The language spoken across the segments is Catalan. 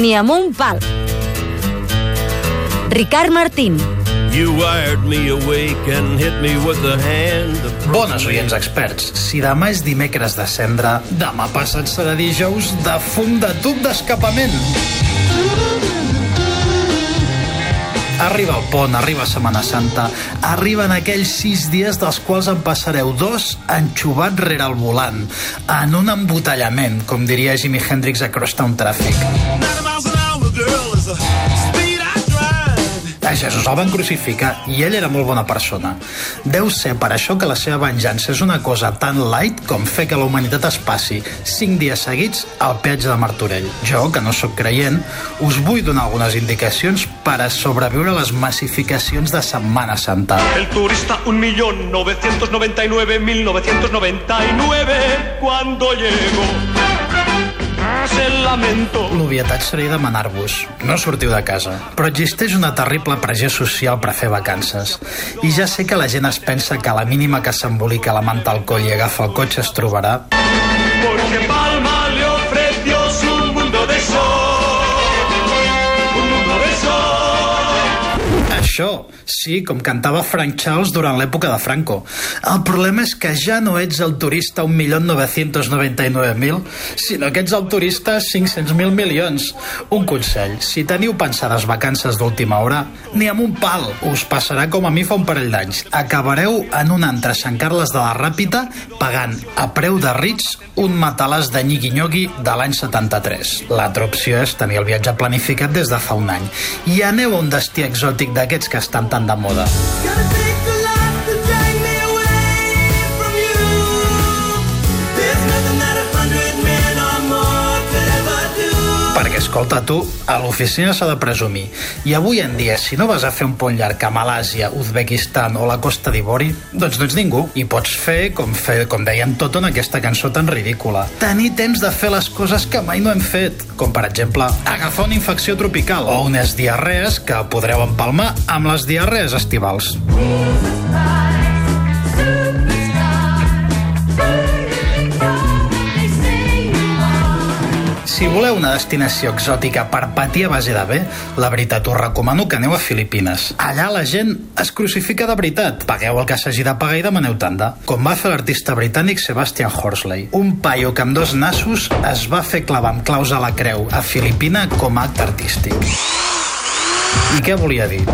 ni amb un pal. Ricard Martín. You wired me awake and hit me with the hand of Bones oients experts, si demà és dimecres de cendra, demà passat serà dijous de fum de tub d'escapament. Arriba el pont, arriba Setmana Santa, arriben aquells sis dies dels quals en passareu dos enxuvat rere el volant, en un embotellament, com diria Jimi Hendrix a Crosstown Traffic. A Jesús el van crucificar i ell era molt bona persona. Deu ser per això que la seva venjança és una cosa tan light com fer que la humanitat es passi cinc dies seguits al peatge de Martorell. Jo, que no sóc creient, us vull donar algunes indicacions per a sobreviure a les massificacions de Setmana Santa. El turista 1.999.1999 cuando llegó. Tras el lamento. L'obvietat seria demanar-vos, no sortiu de casa. Però existeix una terrible pressió social per fer vacances. I ja sé que la gent es pensa que a la mínima que s'embolica la manta al coll i agafa el cotxe es trobarà Això, sí, com cantava Frank Charles durant l'època de Franco. El problema és que ja no ets el turista 1.999.000, sinó que ets el turista 500.000 milions. Un consell, si teniu pensades vacances d'última hora, ni amb un pal us passarà com a mi fa un parell d'anys. Acabareu en un antre a Sant Carles de la Ràpita pagant a preu de rits un matalàs de nyigui-nyogui de l'any 73. L'altra opció és tenir el viatge planificat des de fa un any. I aneu a un destí exòtic d'aquests que estan tan de moda. Escolta, tu, a l'oficina s'ha de presumir. I avui en dia, si no vas a fer un pont llarg a Malàsia, Uzbekistan o la Costa d'Ivori, doncs no ets ningú. I pots fer, com, fer, com deien tot en aquesta cançó tan ridícula. Tenir temps de fer les coses que mai no hem fet, com per exemple, agafar una infecció tropical o unes diarrees que podreu empalmar amb les diarrees estivals. Si voleu una destinació exòtica per patir a base de bé, la veritat us recomano que aneu a Filipines. Allà la gent es crucifica de veritat. Pagueu el que s'hagi de pagar i demaneu tanda. Com va fer l'artista britànic Sebastian Horsley. Un paio que amb dos nassos es va fer clavar amb claus a la creu a Filipina com a acte artístic. I què volia dir?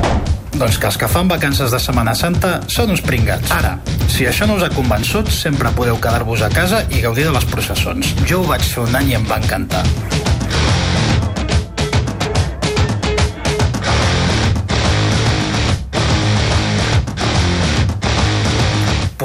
Doncs que els que fan vacances de Setmana Santa són uns pringats. Ara, si això no us ha convençut, sempre podeu quedar-vos a casa i gaudir de les processons. Jo ho vaig fer un any i em va encantar.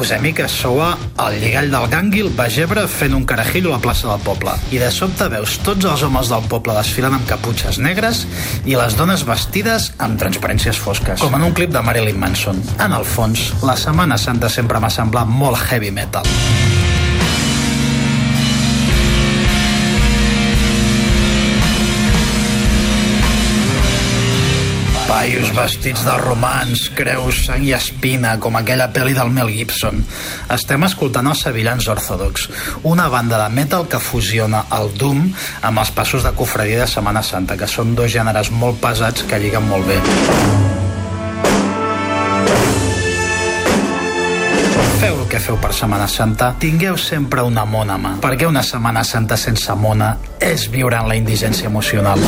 Posem-hi que sou al lligall del Gànguil, Bagebre, fent un carajillo a la plaça del poble. I de sobte veus tots els homes del poble desfilant amb caputxes negres i les dones vestides amb transparències fosques, com en un clip de Marilyn Manson. En el fons, la Setmana Santa sempre m'ha semblat molt heavy metal. Paios vestits de romans, creus, sang i espina, com aquella pel·li del Mel Gibson. Estem escoltant els Sevillans Orthodox, una banda de metal que fusiona el Doom amb els passos de cofredia de Setmana Santa, que són dos gèneres molt pesats que lliguen molt bé. Feu el que feu per Setmana Santa, tingueu sempre una mona mà, perquè una Setmana Santa sense mona és viure en la indigència emocional.